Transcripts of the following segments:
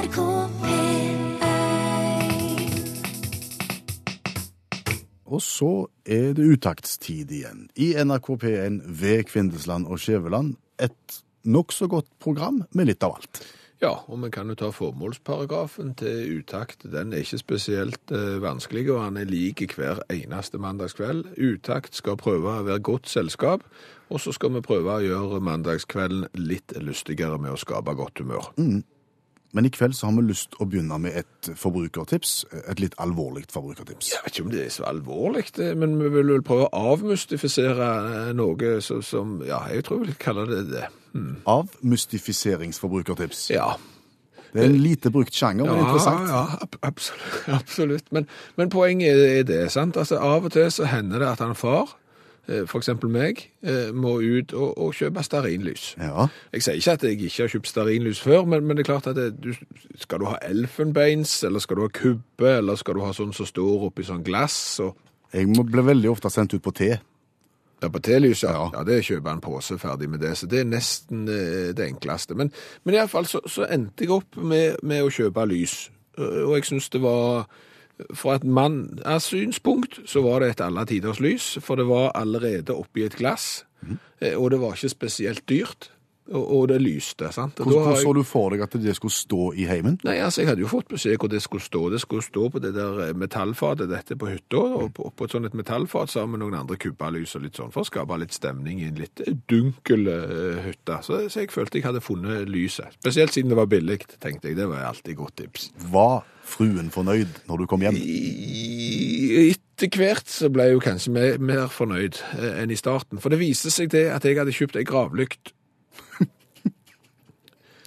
NRK P1 Og så er det utaktstid igjen. I NRK P1 ved Kvindesland og Skjæveland. Et nokså godt program med litt av alt. Ja, og vi kan jo ta formålsparagrafen til utakt. Den er ikke spesielt eh, vanskelig, og han er lik hver eneste mandagskveld. Utakt skal prøve å være godt selskap, og så skal vi prøve å gjøre mandagskvelden litt lystigere med å skape godt humør. Men i kveld så har vi lyst å begynne med et forbrukertips. Et litt alvorlig forbrukertips. Jeg vet ikke om det er så alvorlig, men vi vil vel prøve å avmystifisere eh, noe som Ja, jeg tror vi vil kalle det det. Hmm. Avmystifiseringsforbrukertips. Ja. Det er en lite brukt sjanger, men interessant. Ja, absolutt. absolutt. Men, men poenget er det, sant? Altså, av og til så hender det at han far, eh, eksempel meg, eh, må ut og, og kjøpe stearinlys. Ja. Jeg sier ikke at jeg ikke har kjøpt stearinlys før, men, men det er klart at det, du, skal du ha elfenbeins, eller skal du ha kubbe, eller skal du ha sånn som står oppi sånn glass, og Jeg blir veldig ofte sendt ut på te. ja, på telys, ja. Ja. det kjøper en pose ferdig med det, så det er nesten eh, det enkleste. Men, men i alle fall så, så endte jeg opp med, med å kjøpe lys, og jeg synes det var, fra et mann-synspunkt, så var det et alle tiders lys, for det var allerede oppi et glass, eh, og det var ikke spesielt dyrt, og, det lyste, sant? Hvordan, jeg- så du for deg at det skulle stå i heimen? Nei, altså, jeg hadde jo fått beskjed hvor det skulle stå. Det skulle stå på det der eh, metallfatet dette på hytta, og på, på et sånt et metallfat sammen med noen andre kubbalys og litt sånn, for å skape litt stemning i en litt dunkel uh, hytte. Så, så jeg følte jeg hadde funnet lyset. Spesielt siden det var billig, tenkte jeg. Det var alltid godt tips. Var fruen fornøyd når du kom hjem? I, etter hvert så ble jeg jo kanskje mer, mer fornøyd eh, enn i starten, for det viste seg det at jeg hadde kjøpt ei gravlykt.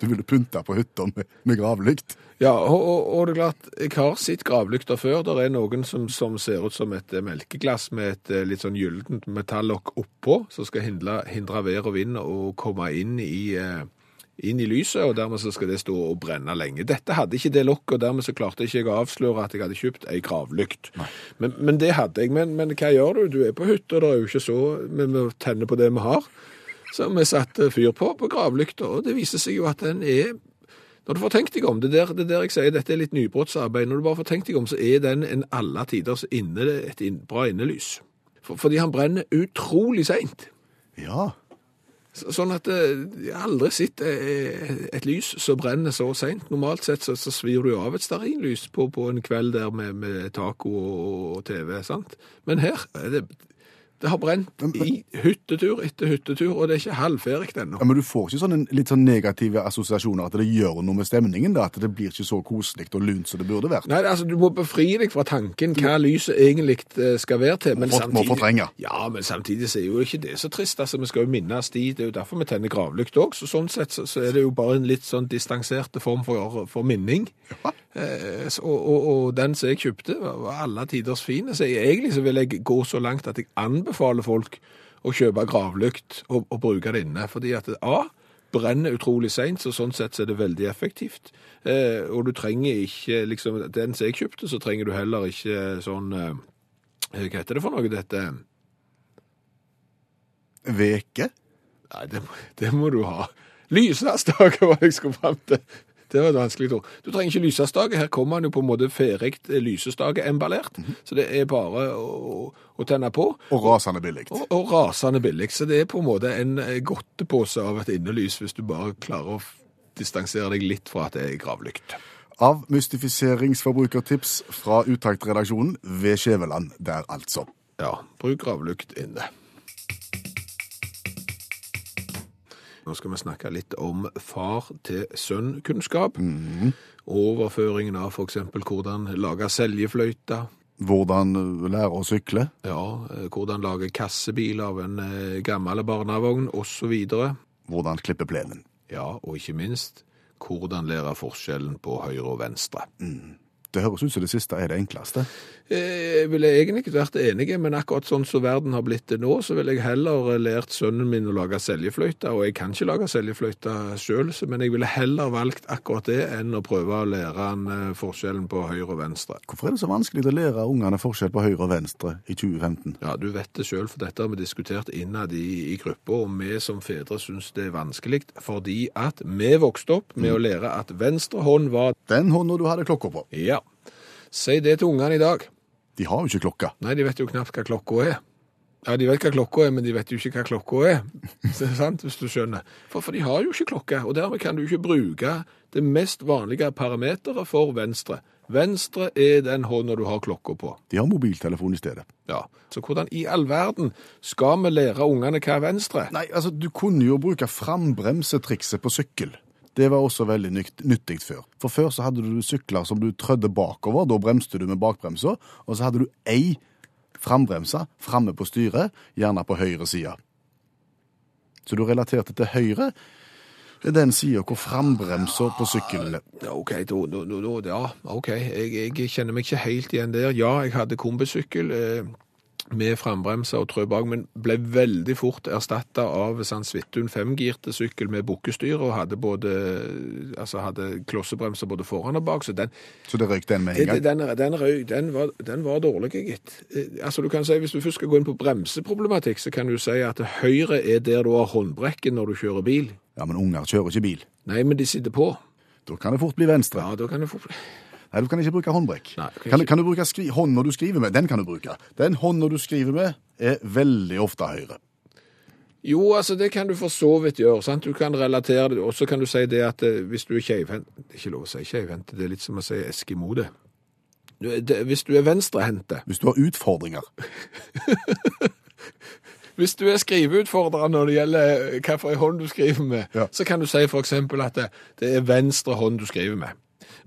Du ville pynte på hytta med, med gravlykt? Ja, og, og, og det er klart, jeg har sett gravlykter før. Det er noen som, som ser ut som et eh, melkeglass med et eh, litt sånn gyllent metallokk oppå, som skal hindre, hindre vær og vind å komme inn i, eh, inn i lyset, og dermed så skal det stå og brenne lenge. Dette hadde ikke det lokket, og dermed så klarte ikke jeg å avsløre at jeg hadde kjøpt ei gravlykt. Men, men det hadde jeg. Men, men hva gjør du? Du er på hytta, det er jo ikke så Vi må tenne på det vi har. Så vi satte fyr på på gravlykta, og det viser seg jo at den er når du får tenkt deg om, det der, det der jeg sier, dette er litt nybrottsarbeid, når du bare får tenkt deg om, så er den en alle tiders inne, et bra innelys. For, fordi han brenner utrolig seint. Ja. Så- Sånn at eh, jeg har aldri sett eh, et lys som brenner så seint. Normalt sett så, så svir du av et stearinlys på, på en kveld der med, med taco og, og TV, sant? Men her er det det har brent i hyttetur etter hyttetur, og det er ikke halvferdig ennå. Ja, Men du får ikke sånne litt sånn negative assosiasjoner at det gjør noe med stemningen? da, At det blir ikke så koselig og lunt som det burde vært? Nei, altså Du må befri deg fra tanken hva lyset egentlig eh, skal være til. Men Må må fortrenge. Ja, men samtidig så er jo ikke det så trist. altså Vi skal jo minnes de. Det er jo derfor vi tenner gravlykt òg. Så sånn sett så, så er det jo bare en litt sånn distanserte form for, for minning. Ja. Og, og, og den som jeg kjøpte, var, alle tiders fin. Så jeg, egentlig så vil jeg gå så langt at jeg anbefaler folk å kjøpe gravlykt og, og bruke det inne. Fordi at A brenner utrolig seint, så sånn sett så er det veldig effektivt. Eh, og du trenger ikke liksom Den som jeg kjøpte, så trenger du heller ikke sånn eh, Hva heter det for noe, dette? Veke? Nei, det, det må du ha. Lysestake var det jeg skulle fram til. Det var et vanskelig ord. Du trenger ikke lysestake. Her kommer han jo på en måte ferdig lysestake emballert. Så det er bare å, å tenne på. Og rasende billig. Og, og rasende billig. Så det er på en måte en eh, godtepose av et innelys, hvis du bare klarer å distansere deg litt fra at det er gravlykt. Av mystifiseringsforbrukertips fra Utakt-redaksjonen ved Skjæveland der, altså. Ja, bruk gravlykt inne. Nå skal vi snakke litt om far til sønn-kunnskap. Overføringen av f.eks. hvordan lage seljefløyte. Hvordan uh, lære å sykle. Ja, eh, hvordan lage kassebil av en eh, gammel barnevogn, osv. Hvordan klippe plenen. Ja, og ikke minst hvordan lære forskjellen på høyre og venstre. Det høres ut som det siste er det enkleste. Eh, Jeg ville egentlig ikke vært enig, men akkurat sånn som verden har blitt det nå, så ville jeg heller lært sønnen min å lage seljefløyte, og jeg kan ikke lage seljefløyte sjøl, men jeg ville heller valgt akkurat det enn å prøve å lære han eh, forskjellen på høyre og venstre. Hvorfor er det så vanskelig å lære ungene forskjell på høyre og venstre i 2015? Ja, du vet det sjøl, for dette har vi diskutert innad i, i gruppa, og vi som fedre syns det er vanskelig, fordi at vi vokste opp med å lære at venstre hånd var Den hånda du hadde klokka på. Ja. Si det til ungene i dag. De har jo ikke klokka. Nei, de vet jo knapt hva klokka er. Ja, de vet hva klokka er, men de vet jo ikke hva klokka er. Så det er sant, hvis du skjønner. For, for de har jo ikke klokke, og dermed kan du ikke bruke det mest vanlige parameteret for venstre. Venstre er den hånda du har klokka på. De har mobiltelefon i stedet. Ja, Så hvordan i all verden skal vi lære ungene hva er venstre? Nei, altså, du kunne jo bruke frambremsetrikset på sykkel. Det var også veldig nyttig før. For før så hadde du sykler som du trødde bakover, da bremste du med bakbremsa, og så hadde du ei frambremse framme på styret, gjerne på høyre side. Så du relaterte til høyre, den sida hvor frambremsa på sykkelen OK, da, da, da, ja, ok. Jeg, jeg kjenner meg ikke helt igjen der. Ja, jeg hadde kombisykkel eh, med frambremser og trø bak, men ble veldig fort erstatta av San Svithun femgirte sykkel med bukkestyr og hadde både altså hadde klossebremser både foran og bak, så den, Så det røyk den med en gang. den, den, røyk. den, var, den var dårlig, gitt. Eh, Altså, du kan si, Hvis du først skal gå inn på bremseproblematikk, så kan du si at høyre er der du har håndbrekken når du kjører bil. Ja, men unger kjører ikke bil. Nei, men de sitter på. Da kan det fort bli venstre. Ja, da kan det fort få... Nei, du kan ikke bruke håndbrekk. Nei, kan kan, kan du bruke skri når du skriver med? Den kan du bruke. Den hånda du skriver med, er veldig ofte høyre. Jo, altså det kan du for så vidt gjøre. sant? Du kan relatere det, og så kan du si det at eh, hvis du er keivhendt Det er ikke lov å si keivhendt, det er litt som å si eskimo, det. Du er- Hvis du er venstrehendte, Hvis du har utfordringer. hvis du er skriveutfordrer når det gjelder hvilken hånd du skriver med, Ja. så kan du si eksempel at det, det er venstre hånd du skriver med.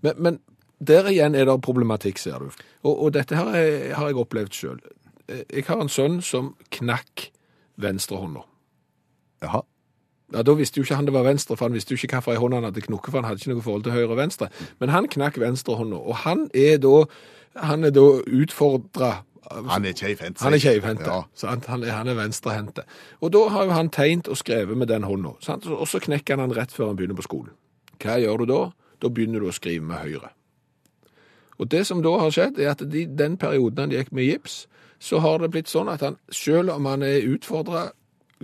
Men, men der igjen er det problematikk, ser du. Og, og dette her er, har jeg opplevd sjøl. Jeg har en sønn som knakk venstrehånda. Jaha. Ja, Da visste jo ikke han det var venstre, for han visste jo ikke hvilken hånd han hadde knukket, for han hadde ikke noe forhold til høyre og venstre. Men han knakk venstrehånda, og han er da, han er da utfordra Han er keivhendt. han er keivhendt, Ja. Han, er- han er venstrehendte. Og da har jo han tegnet og skrevet med den hånda, og så knekker han den rett før han begynner på skolen. Hva gjør du da? Da begynner du å skrive med høyre. Og det som da har skjedd, er at de, den perioden han gikk med gips, så har det blitt sånn at han, selv om han er utfordra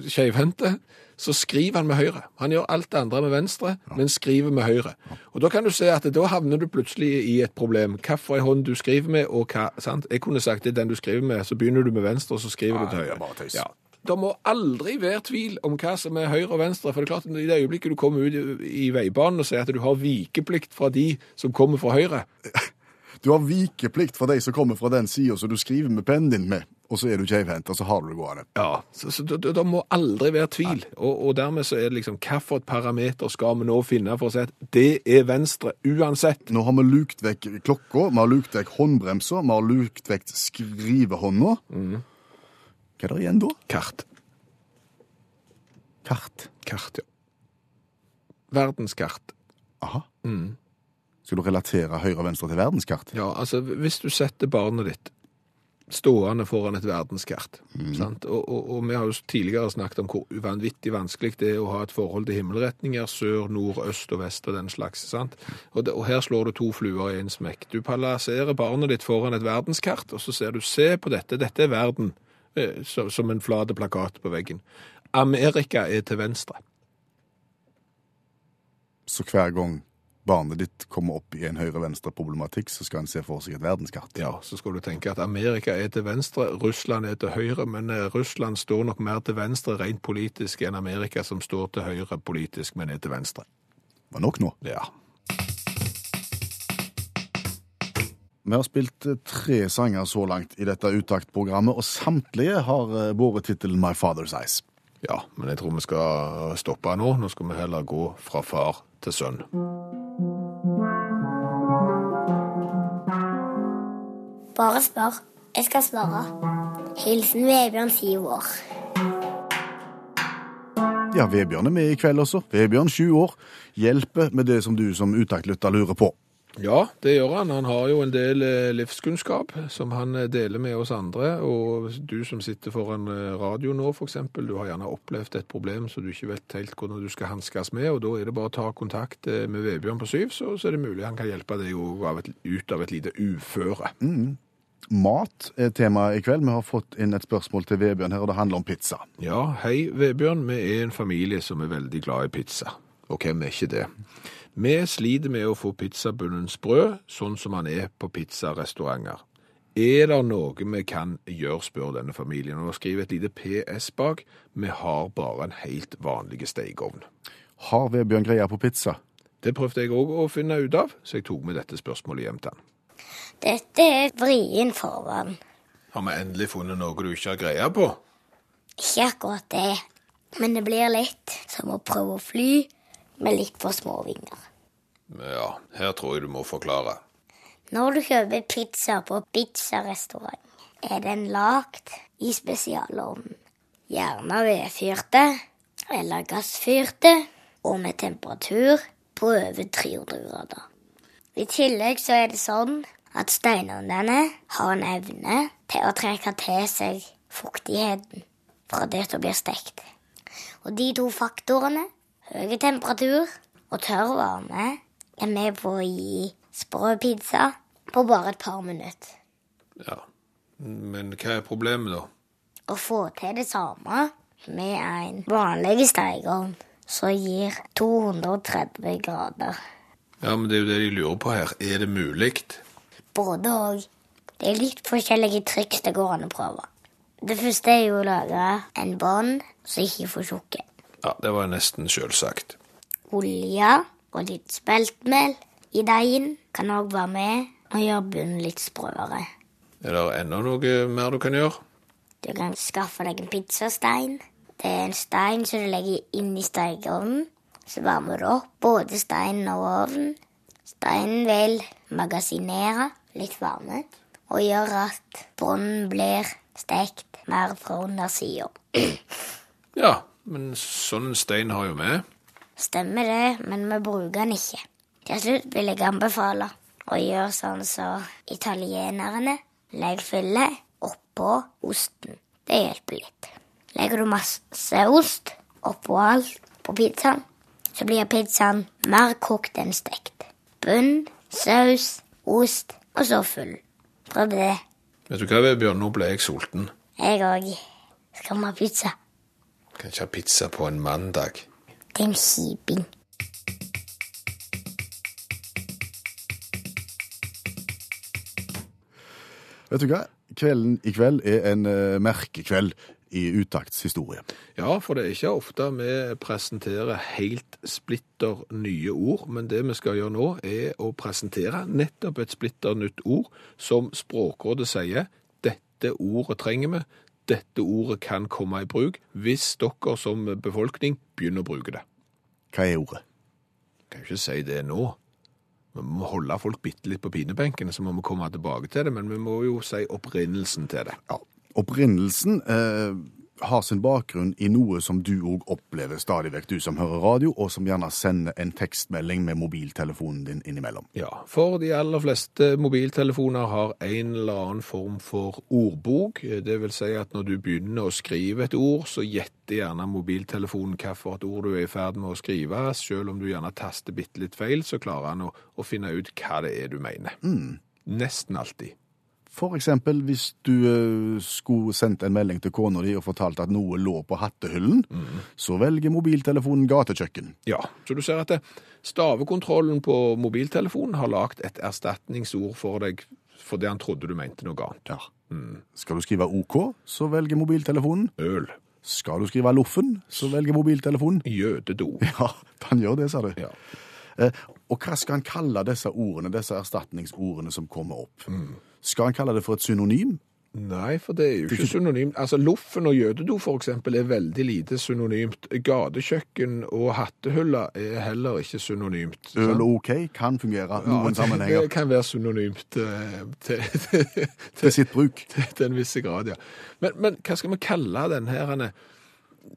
skeivhendte, så skriver han med høyre. Han gjør alt det andre med venstre, men skriver med høyre. Og da kan du se at da havner du plutselig i et problem. Hvilken hånd du skriver med, og hva sant? Jeg kunne sagt det er den du skriver med, så begynner du med venstre, og så skriver Nei, du til høyre. det er bare tøys. Ja. Det må aldri være tvil om hva som er høyre og venstre. For det er klart, i det øyeblikket du kommer ut i- i veibanen og sier at du har vikeplikt fra de som kommer fra høyre, Du har vikeplikt for de som kommer fra den sida som du skriver med pennen din med, og så er du keivhendt, og så har du det gående. Ja, så, så det må aldri være tvil. Og, og dermed så er det liksom, hvilket parameter skal vi nå finne for å si at det er venstre uansett? Nå har vi lukt vekk klokka, vi har lukt vekk håndbremsa, vi har lukt vekk skrivehånda. Mm. Hva er det igjen da? Kart. Kart. Kart, ja. Verdenskart. Aha. Mm. Skal du relatere høyre og venstre til verdenskart? Ja, altså hvis du setter barnet ditt stående foran et verdenskart, sant? Og, og, og vi har jo tidligere snakket om hvor vanvittig vanskelig det er å ha et forhold til himmelretninger, sør, nord, øst og vest og den slags, sant? Og, det, og her slår du to fluer i en smekk. Du palasserer barnet ditt foran et verdenskart, og så ser du, se på dette, dette er verden, eh, så, som en flat plakat på veggen. Amerika er til venstre. Så hver gang barnet ditt kommer opp i en høyre-venstre-problematikk, så skal en se for seg et verdenskart. Ja, så skal du tenke at Amerika er til venstre, Russland er til høyre, men eh, Russland står nok mer til venstre rent politisk enn Amerika som står til høyre politisk, men er til venstre. Var nok nå. Ja. Vi har spilt eh, tre sanger så langt i dette uttaktprogrammet, og samtlige har eh, båret tittelen My Father's Eyes. Ja, men jeg tror vi skal stoppe nå. Nå skal vi heller gå fra far til sønn. Bare spør. Jeg skal svare. Hilsen Vebjørn, syv år. Ja, Vebjørn er med i kveld også. Vebjørn, sju år, hjelper med det som du som utaktlytter lurer på. Ja, det gjør han. Han har jo en del eh, livskunnskap som han eh, deler med oss andre. Og du som sitter foran eh, radio nå, f.eks., du har gjerne opplevd et problem så du ikke vet helt hvordan du skal hanskes med, og da er det bare å ta kontakt med Vebjørn på Syv, så, så er det mulig han kan hjelpe deg ut av et lite uføre. Mat er temaet i kveld. Vi har fått inn et spørsmål til Vebjørn her, og det handler om pizza. Ja, hei Vebjørn. Vi er en familie som er veldig glad i pizza. Og hvem er ikke det? Vi sliter med å få pizzabunnen sprø, sånn som han er på pizzarestauranter. Er det noe vi kan gjøre, spør denne familien. Og skriver et lite PS bak. Vi har bare en helt vanlig stekeovn. Har Vebjørn greie på pizza? Det prøvde jeg òg å finne ut av, så jeg tok med dette spørsmålet hjem til han. Dette er vrien forvann. Har vi endelig funnet noe du ikke har greie på? Ikke akkurat det, men det blir litt som å prøve å fly med litt for små vinger. Ja, her tror jeg du må forklare. Når du kjøper pizza på pizzarestaurant, er den lagd i spesialovnen. Gjerne vedfyrte eller gassfyrte, og med temperatur på over 300 grader. I tillegg så er det sånn at steinovnene har en evne til å trekke til seg fuktigheten fra det som blir stekt. Og de to faktorene, høy temperatur og tørr varme, er med på å gi sprø pizza på bare et par minutter. Ja, men hva er problemet da? Å få til det samme med en vanlig stekeovn som gir 230 grader. Ja, men det er jo det de lurer på her. Er det mulig? Både og. Det er litt forskjellige triks det går an å prøve. Det første er jo å lage en bånd som ikke får tjukke. Ja, det var nesten selvsagt. Olje og litt speltmel i deigen kan òg være med og gjøre bunnen litt sprøere. Er det enda noe mer du kan gjøre? Du kan skaffe deg en pizzastein. Det er en stein som du legger inn i stekeovnen. Så varmer du opp både steinen og ovnen. Steinen vil magasinere litt varme og gjøre at bunnen blir stekt mer fra undersida. Ja, men sånn stein har jo vi. Stemmer det, men vi bruker den ikke. Til slutt vil jeg anbefale å gjøre sånn som italienerne. Legg fyllet oppå osten. Det hjelper litt. Legger du masse ost oppå alt på pizzaen, så blir pizzaen mer kokt enn stekt. Bunn, saus, ost og så full. Prøv det. Vet du hva, Vebjørn, nå ble jeg sulten. Jeg òg. Skal vi ha pizza? Kan ikke ha pizza på en mandag. Det er en kjiping. Vet du hva? Kvelden i kveld er en uh, merkekveld i Utakts historie. Ja, for det er ikke ofte vi presenterer helt splitter nye ord, men det vi skal gjøre nå er å presentere nettopp et splitter nytt ord som Språkrådet sier, dette ordet trenger vi, dette ordet kan komme i bruk hvis dere som befolkning begynner å bruke det. Hva er ordet? Jeg kan jo ikke si det nå. Vi må holde folk bitte litt på pinebenken, så må vi komme tilbake til det, men vi må jo si opprinnelsen til det. Ja. Opprinnelsen eh, har sin bakgrunn i noe som du òg opplever stadig vekk, du som hører radio, og som gjerne sender en tekstmelding med mobiltelefonen din innimellom. Ja, for de aller fleste mobiltelefoner har en eller annen form for ordbok. Det vil si at når du begynner å skrive et ord, så gjetter gjerne mobiltelefonen hvilket ord du er i ferd med å skrive. Selv om du gjerne taster bitte litt feil, så klarer han å, å finne ut hva det er du mener. Nesten alltid. For eksempel hvis du eh, skulle sendt en melding til kona di og fortalt at noe lå på hattehyllen, så velger mobiltelefonen gatekjøkken. Ja, så du ser at stavekontrollen på mobiltelefonen har lagt et erstatningsord for deg fordi han trodde du mente noe annet. Ja. Skal du skrive OK, så velger mobiltelefonen. Øl. Skal du skrive Loffen, så velger mobiltelefonen. Jødedo. Ja, han gjør det, sa du. Ja. Eh, og hva skal han kalle disse ordene, disse erstatningsordene som kommer opp? Skal han kalle det for et synonym? Nei, for det er jo ikke synonymt. Altså, Loffen og jødedo for eksempel er veldig lite synonymt. Gatekjøkken og hattehylla er heller ikke synonymt. Øl og OK kan fungere noen Ja, sammenhenger Det kan være synonymt eh, til, til, til sitt bruk. til en viss grad, ja. Men, men hva skal vi kalle den her?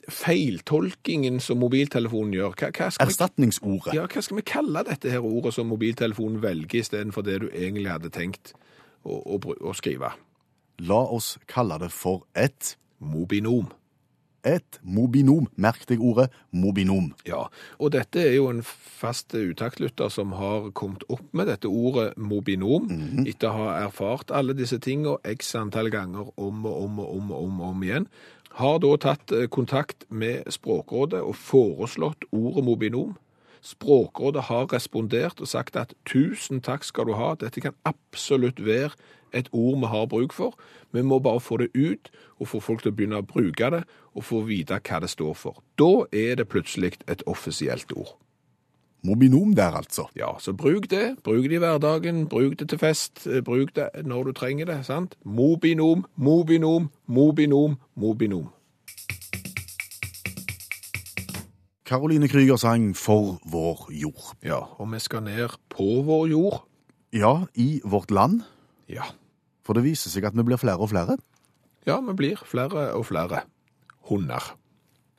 Feiltolkingen som mobiltelefonen gjør. Hva, hva, skal vi, Erstatningsordet. ja, hva skal vi kalle dette her ordet som mobiltelefonen velger istedenfor det du egentlig hadde tenkt å, å, å skrive? La oss kalle det for et Mobinom. et mobinom. Merk deg ordet mobinom. Ja, og dette er jo en fast uttaktlytter som har kommet opp med dette ordet mobinom, etter å ha erfart alle disse tingene x antall ganger om og om og om og om, om igjen. Har da tatt eh, kontakt med Språkrådet og foreslått ordet mobinom. Språkrådet har respondert og sagt at tusen takk skal du ha, dette kan absolutt være et ord vi har bruk for. Vi må bare få det ut og få folk til å begynne å bruke det og få vite hva det står for. Da er det plutselig et offisielt ord. Mobinom der, altså. Ja, så bruk det. Bruk det i hverdagen, bruk det til fest, bruk det når du trenger det, sant? Mobinom, mobinom, mobinom, mobinom. Caroline Krüger sang For vår jord. Ja, og vi skal ned på vår jord. Ja, i vårt land. Ja. For det viser seg at vi blir flere og flere. Ja, vi blir flere og flere hunder.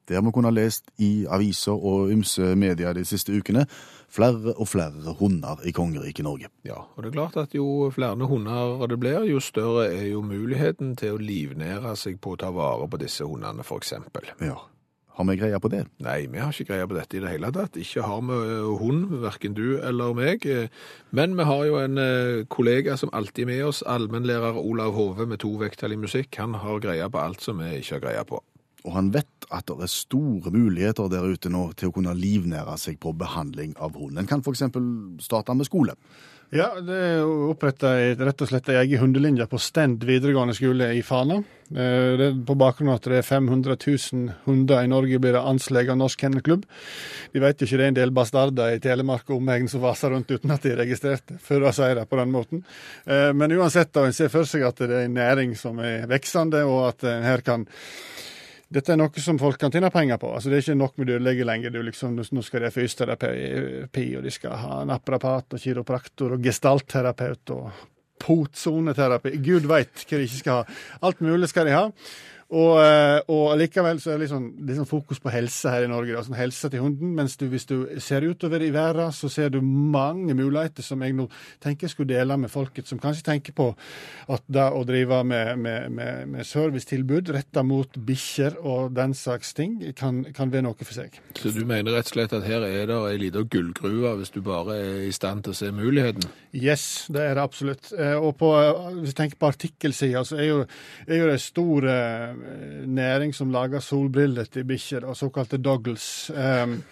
Det har vi kunnet lest i aviser og ymse media de siste ukene. Flere og flere hunder i kongeriket Norge. Ja, og det er klart at jo flere hunder det blir, jo større er jo muligheten til å livnære seg på å ta vare på disse hundene, eksempel. Ja. Har vi greie på det? Nei, vi har ikke greie på dette i det hele tatt. Ikke har vi eh, hund, hverken du eller meg. Eh, Men vi har jo en eh, kollega som alltid er med oss, allmennlærer Olav Hove med to vekttall i musikk. Han har greie på alt som vi ikke har greie på. Og han vet at det er store muligheter der ute nå til å kunne livnære seg på behandling av hund. En kan f.eks. starte med skole. Ja, det er oppretta rett og slett ei egen hundelinje på Stend videregående skole i Fana. Eh, Det er på bakgrunn av at det er 500 000 hunder i Norge, blir det anslått av Norsk Kennelklubb. De vet jo ikke det er en del bastarder i Telemark og omegn som vaser rundt uten at de er registrert, for å si det på den måten. Eh, Men uansett, da, en ser for seg at det er en næring som er veksende, og at en her kan dette er noe som folk kan tjene penger på. Altså, det er ikke nok med dyrlege lenger. Du liksom, nå skal de ha fysioterapi, og de skal ha naprapat og kiropraktor og gestaltterapeut og potsoneterapi. Gud veit hva de ikke skal ha. Alt mulig skal de ha. Og, eh, og likevel så er det litt litt sånn fokus på helse her i Norge. Da. Sånn helse til hunden. Mens du, hvis du ser utover i verden, så ser du mange muligheter som jeg nå tenker jeg skulle dele med folket, som kanskje tenker på at det å drive med, med, med, med servicetilbud retta mot bikkjer og den slags ting, kan, kan være noe for seg. Så du mener rett og slett at her er det ei lita gullgruve hvis du bare er i stand til å se muligheten? Yes, det er det absolutt. Eh, Og på, eh, hvis du tenker på artikkelsida, så er jo, er jo det stor eh, næring som lager solbriller til bikkjer, og såkalte doggles. Um,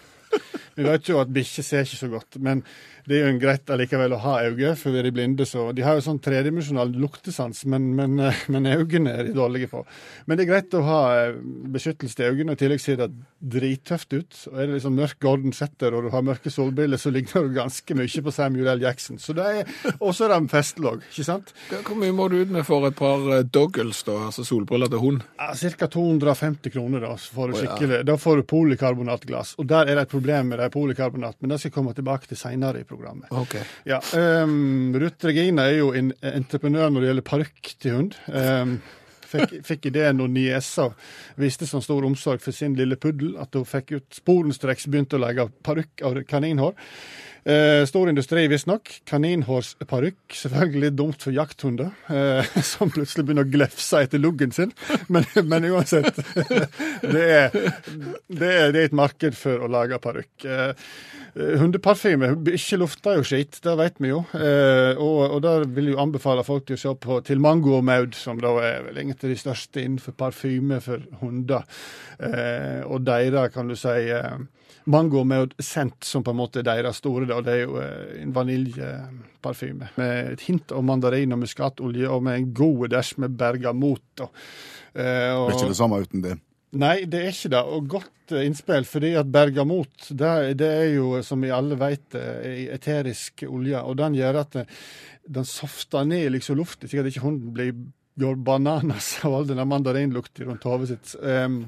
vi vet jo at bikkjer ser ikke så godt, men det er jo en greit allikevel å ha øyne for vi de blinde. så De har jo sånn tredimensjonal luktesans, men, men, eh, men øynene er de dårlige på. Men det er greit å ha eh, beskyttelse til øynene, og i tillegg ser det drittøft ut. Og Er det liksom mørk Gordon Setter og du har mørke solbriller, så ligner du ganske mye på Samuel L. Jackson. Så det er, Og så er det festelogg, ikke sant? Hvor mye må du ut med for et par eh, doggles, da, altså solbriller til hund? Ja, Ca. 250 kroner, da. Så får du Å, ja. Da får du polikarbonatglass. Og der er det et problem med det polikarbonat, men det skal jeg komme tilbake til seinere i programmet. Okay. Ja, um, Ruth Regina er jo en entreprenør når det gjelder parykk til hund. Um, fikk, fikk ideen når niesa viste sånn stor omsorg for sin lille puddel at hun fikk ut sporenstreks begynte å lage parykk av kaninhår. Eh, stor industri, visstnok. Kaninhårsparykk. Selvfølgelig dumt for jakthunder, eh, som plutselig begynner å glefse etter luggen sin. Men, men uansett. det, er, det, er, det er et marked for å lage parykk. Eh, eh, hundeparfyme ikke lufter jo skit, det vet vi jo. Eh, og, og der vil jo anbefale folk til å se på til Mango og Maud, som da er vel egentlig de største innenfor parfyme for hunder. Eh, og deres, kan du si Mango med scent, som på en måte er deres store. Da. Det er jo eh, en vaniljeparfyme med et hint av mandarin og muskatolje, og med en god dæsj med bergamot. Da. Eh, og, Det er ikke det samme uten det. Nei, det er ikke det. Og godt eh, innspill, fordi at bergamot det, det er jo, som vi alle vet, eh, eterisk olje. Og den gjør at eh, den softer ned liksom lufta, slik at ikke hunden blir går bananas av all denne mandarinlukta rundt hodet sitt. Um,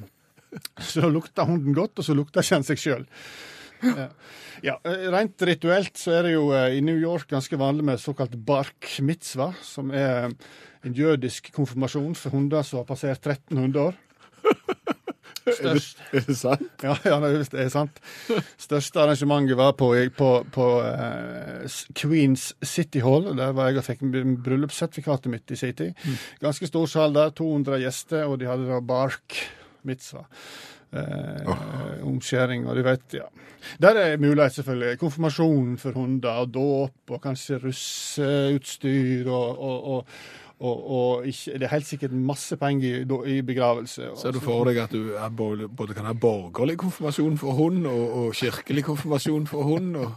så lukter hunden godt, og så lukter ikke han seg sjøl. Ja. ja, eh, Rent rituelt så er det jo eh, i New York ganske vanlig med såkalt bark mitzvah, som er en jødisk konfirmasjon for hunder som har passert 1300 år. Størst, Er det sant? ja, ja, det er sant. Største arrangementet var på, på, på uh, Queens City Hall. Der var jeg og fikk bryllupssertifikatet mitt i sin tid. Ganske stor sal der, 200 gjester, og de hadde da bark mitzvah. Eh, Omskjæring og du vet, ja. Der er mulighet, selvfølgelig. Konfirmasjon for hunder, og dåp, og kanskje russeutstyr, og, og, og, og, og ikke, det er helt sikkert masse penger i, i begravelse. Ser du for deg at du er både både kan ha borgerlig konfirmasjon for hund, og, og kirkelig konfirmasjon for hund? og...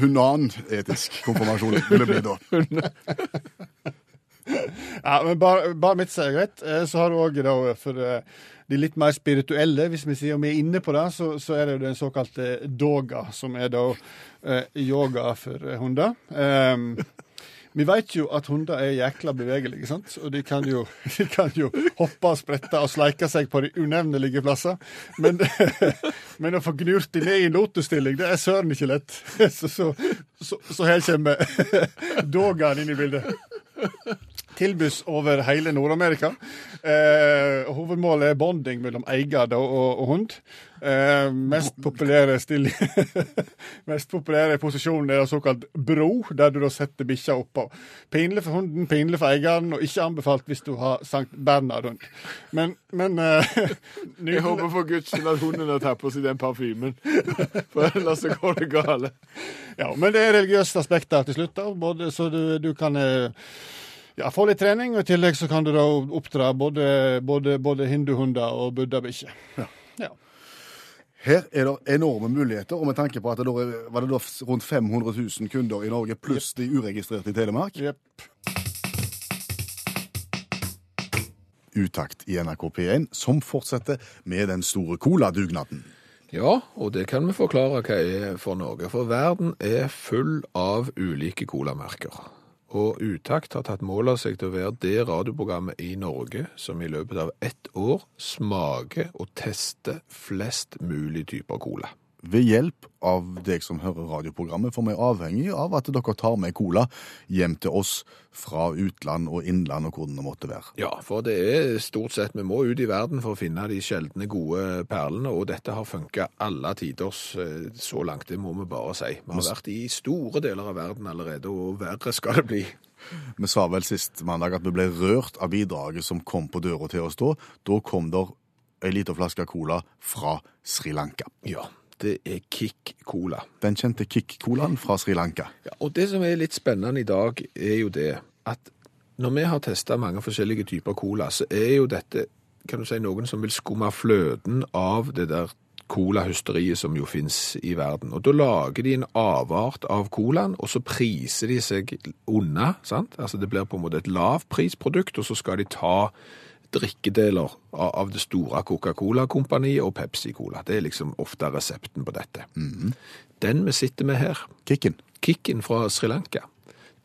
Hunan-etisk konfirmasjon vil det bli da. Ja, men bare, bare mitt er greit. Eh, Så har du òg for eh, de litt mer spirituelle, hvis vi sier om vi er inne på det, så, så er det jo den såkalte doga, som er da eh, yoga for hunder. Um, vi vet jo at hunder er jækla bevegelige, sant? og de kan jo, de kan jo hoppe og sprette og sleike seg på de unevnelige plasser. Men, men å få gnurt de ned i en lotusstilling, det er søren ikke lett. Så, så, så, så her kommer dogaen inn i bildet tilbys over hele Nord-Amerika. Eh, hovedmålet er bonding mellom eier og, og hund. Eh, mest populære stilling Mest populære posisjonen er såkalt bro, der du da setter bikkja oppå. Pinlig for hunden, pinlig for eieren, og ikke anbefalt hvis du har Sankt Bernhard-hund. Men, men eh, Jeg håper for guds skyld at hunden har tatt på seg den parfymen, for ellers så går det gale. Ja, men det er religiøse aspekter til slutt, da, både, så du, du kan eh, ja, få litt trening, og i tillegg så kan du da oppdra både, både, både hinduhunder og buddhabikkjer. Ja. ja. Her er det enorme muligheter, og med tanke på at det da var det da rundt 500 000 kunder i Norge, pluss de uregistrerte i Telemark. Yep. Utakt i NRK P1, som fortsetter med den store coladugnaden. Ja, og det kan vi forklare hva er for noe. For verden er full av ulike colamerker. Og Utakt har tatt mål av seg til å være det radioprogrammet i Norge som i løpet av ett år smaker og tester flest mulig typer cola. Ved hjelp av deg som hører radioprogrammet, for vi er avhengig av at dere tar med cola hjem til oss fra utland og innland og hvor det måtte være. Ja, for det er stort sett vi må ut i verden for å finne de sjeldne gode perlene, og dette har funka alle tiders eh, så langt, det må vi bare si. Vi har vært i store deler av verden allerede, og verre skal det bli. Vi sa vel sist mandag at vi ble rørt av bidraget som kom på døra til oss da. Da kom der ei lita flaske cola fra Sri Lanka. Ja, det er Kick Cola. Den kjente Kick-colaen fra Sri Lanka. Ja, og det som er litt spennende i dag, er jo det at når vi har testa mange forskjellige typer cola, så er jo dette kan du si, noen som vil skumme fløten av det der colahysteriet som jo finnes i verden. Og da lager de en avart av colaen, og så priser de seg unna. sant? Altså Det blir på en måte et lavprisprodukt, og så skal de ta drikkedeler av det store Coca-Cola-kompaniet og Pepsi-Cola. Det er liksom ofte resepten på dette. Den vi sitter med her, Kikken? Kikken fra Sri Lanka,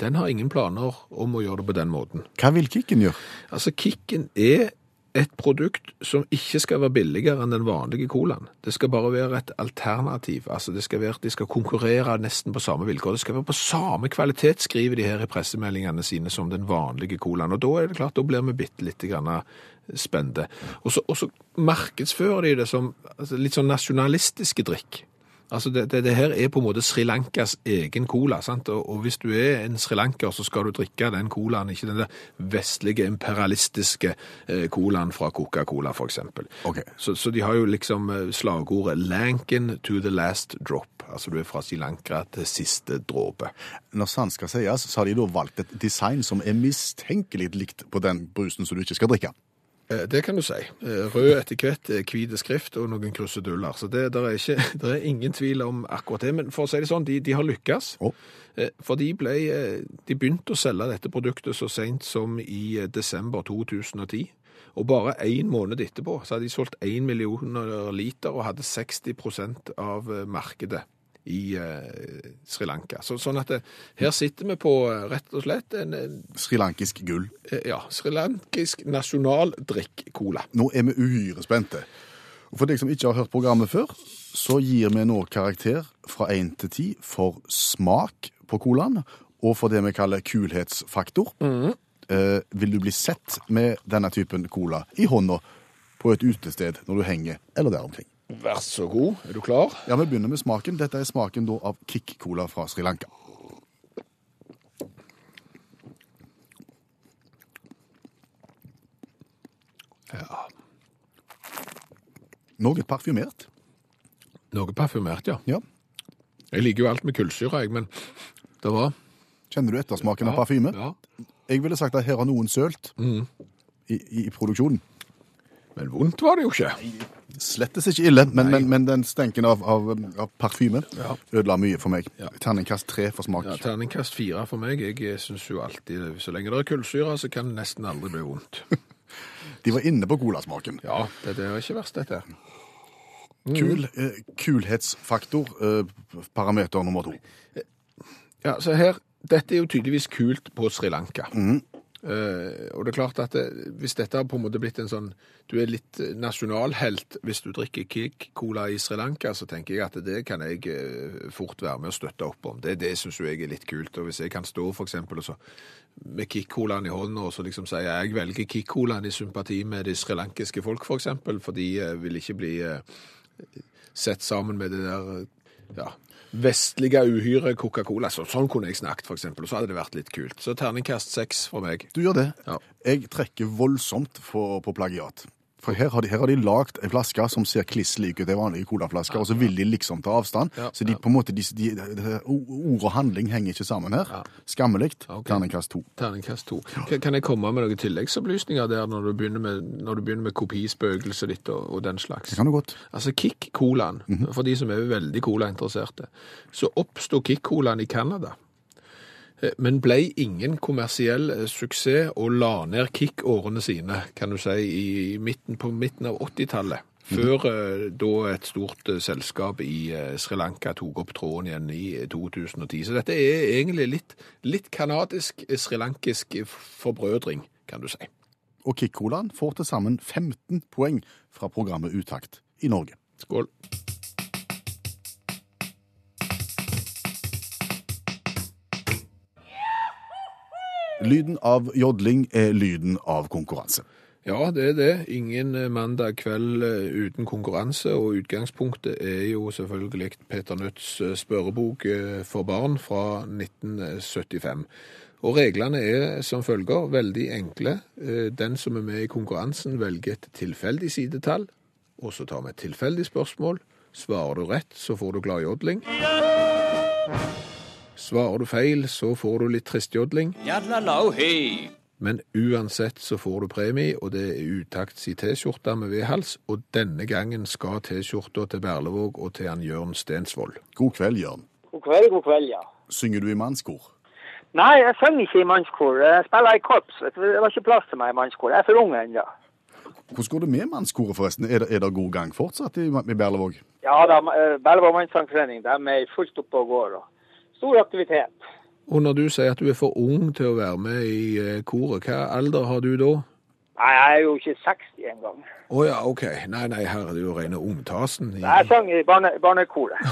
den har ingen planer om å gjøre det på den måten. Hva vil Kikken gjøre? Altså, Kikken er et produkt som ikke skal være billigere enn den vanlige colaen. Det skal bare være et alternativ. Altså, det skal være, de skal konkurrere nesten på samme vilkår. Det skal være på samme kvalitet, skriver de her i pressemeldingene sine, som den vanlige colaen. Og da er det klart, da blir vi bitte litt spente. Og så markedsfører de det som altså, litt sånn nasjonalistiske drikk. Altså det, det, det her er på en måte Sri Lankas egen cola, sant? Og, og hvis du er en srilanker, så skal du drikke den colaen, ikke den der vestlige, imperialistiske eh, colaen fra Coca-Cola, for eksempel. Så, så de har jo liksom eh, slagordet 'Lanken to the last drop'. Altså du er fra Sri Lanka til siste dråpe. Når sant skal sies, så har de da valgt et design som er mistenkelig likt på den brusen som du ikke skal drikke. Eh, Det kan du si. Eh, Rød etikett, eh, hvit skrift og noen kruseduller. Så det der er, ikke, der er ingen tvil om akkurat det. Men for å si det sånn, de, de har lykkes. Eh, For de, ble, de begynte å selge dette produktet så sent som i desember 2010. Og bare én måned etterpå så hadde de solgt 1 millioner liter og hadde 60 av markedet i eh, Sri Lanka. Så, sånn at det, her sitter vi på eh, rett og slett en, en Srilankisk gull. eh, ja, srilankisk nasjonaldrikk-cola. Nå er vi uhyre spente. Og For deg som ikke har hørt programmet før, så gir vi nå karakter fra 1 til 10 for smak på colaen, og for det vi kaller kulhetsfaktor. Eh, vil du bli sett med denne typen cola i hånda på et utested når du henger eller der omkring. Vær så god. Er du klar? Ja, Vi begynner med smaken. Dette er smaken da av Kick-cola fra Sri Lanka. Ja. Noe parfymert. Noe parfymert, ja. Ja. Jeg liker jo alt med kullsyre, jeg, men det var Kjenner du ettersmaken av parfyme? Ja. Jeg ville sagt at her har noen sølt mm. i, i, i produksjonen. Men vondt var det jo ikke. Slettes ikke ille, men, men, men den stenken av, av, av parfyme Ja. ødela mye for meg. Ja. Terningkast tre for smak. Ja, Terningkast fire for meg. Jeg syns jo alltid Så lenge det er kullsyre, så kan det nesten aldri bli vondt. De var inne på colasmaken. Ja, det, det er ikke verst, dette. her. Kul, eh, kulhetsfaktor, eh, parameter nummer to. Ja, så her Dette er jo tydeligvis kult på Sri Lanka. Eh, og det er klart at det, hvis dette har på en måte blitt en sånn Du er litt eh, nasjonalhelt hvis du drikker Kik-cola i Sri Lanka, så tenker jeg at det kan jeg eh, fort være med å støtte opp om. Det, det syns jeg er litt kult. Og hvis jeg kan stå for eksempel med Kik-colaen i hånda og så liksom si jeg velger Kik-colaen i sympati med de srilankiske folk, for eksempel, for de uh, vil ikke bli eh, sett sammen med det der eh, ja, vestlige uhyre Coca-Cola. Så, sånn kunne jeg snakket, eksempel, og så hadde det vært litt kult. Så terningkast seks fra meg. Du gjør det. Ja. Jeg trekker voldsomt for, på plagiat. For her har de, her har de lagd ei flaske som ser kliss lik ut ei vanlig colaflaske, og så vil de liksom ta avstand. Så de på en måte, de, de, ord og handling henger ikke sammen her. Skammelig. Okay. Terningkast to. Terningkast to. Kan, jeg komme med noen tilleggsopplysninger der når du begynner med, når du begynner med kopispøkelset ditt og, og den slags? Det kan du godt. Altså Kick-colaen, for de som er veldig cola-interesserte, så oppstod Kick-colaen i Canada. Eh, Men ble ingen kommersiell eh, suksess og la ned Kick-årene sine, kan du si, i midten, på midten av 80-tallet. Før eh, da et stort selskap i Sri Lanka tok opp tråden igjen i eh, 2010. Så dette er egentlig litt, litt kanadisk, srilankisk forbrødring, kan du si. Og Kick-colaen får til sammen 15 poeng fra programmet Utakt i Norge. Skål. Lyden av jodling er lyden av konkurranse. Ja, det er det. Ingen eh, mandag kveld eh, uten konkurranse, og utgangspunktet er jo selvfølgelig Peter Nødts eh, spørrebok for barn fra 1975. Og reglene er som følger, veldig enkle. Den som er med i konkurransen velger et tilfeldig sidetall, og så tar vi et tilfeldig spørsmål. Svarer du rett, så får du gladjodling. Svarer du feil, så får du litt tristjodling. Men uansett så får du premie, og det er Utakts i T-skjorta med V-hals. Og denne gangen skal T-skjorta til Berlevåg og til han Jørn Stensvold. God kveld, Jørn. God kveld, god kveld, ja. Synger du i mannskor? Nei, jeg synger ikke i mannskor. Jeg spiller i korps. Det var ikke plass til meg i mannskor. Jeg er for ung ennå. Hvordan går det med mannskoret, forresten? Er det, er det god gang fortsatt i, i Berlevåg? Ja da, eh, Berlevåg mannssangforening er fullt oppe og går. og Stor aktivitet. Og når du sier at du er for ung til å være med i eh, koret, hva alder har du da? Nei, jeg er jo ikke 60 engang. Å ja, OK. Nei, nei, her er det jo rene ungtasen. i- Jeg sang i barne, barnekoret.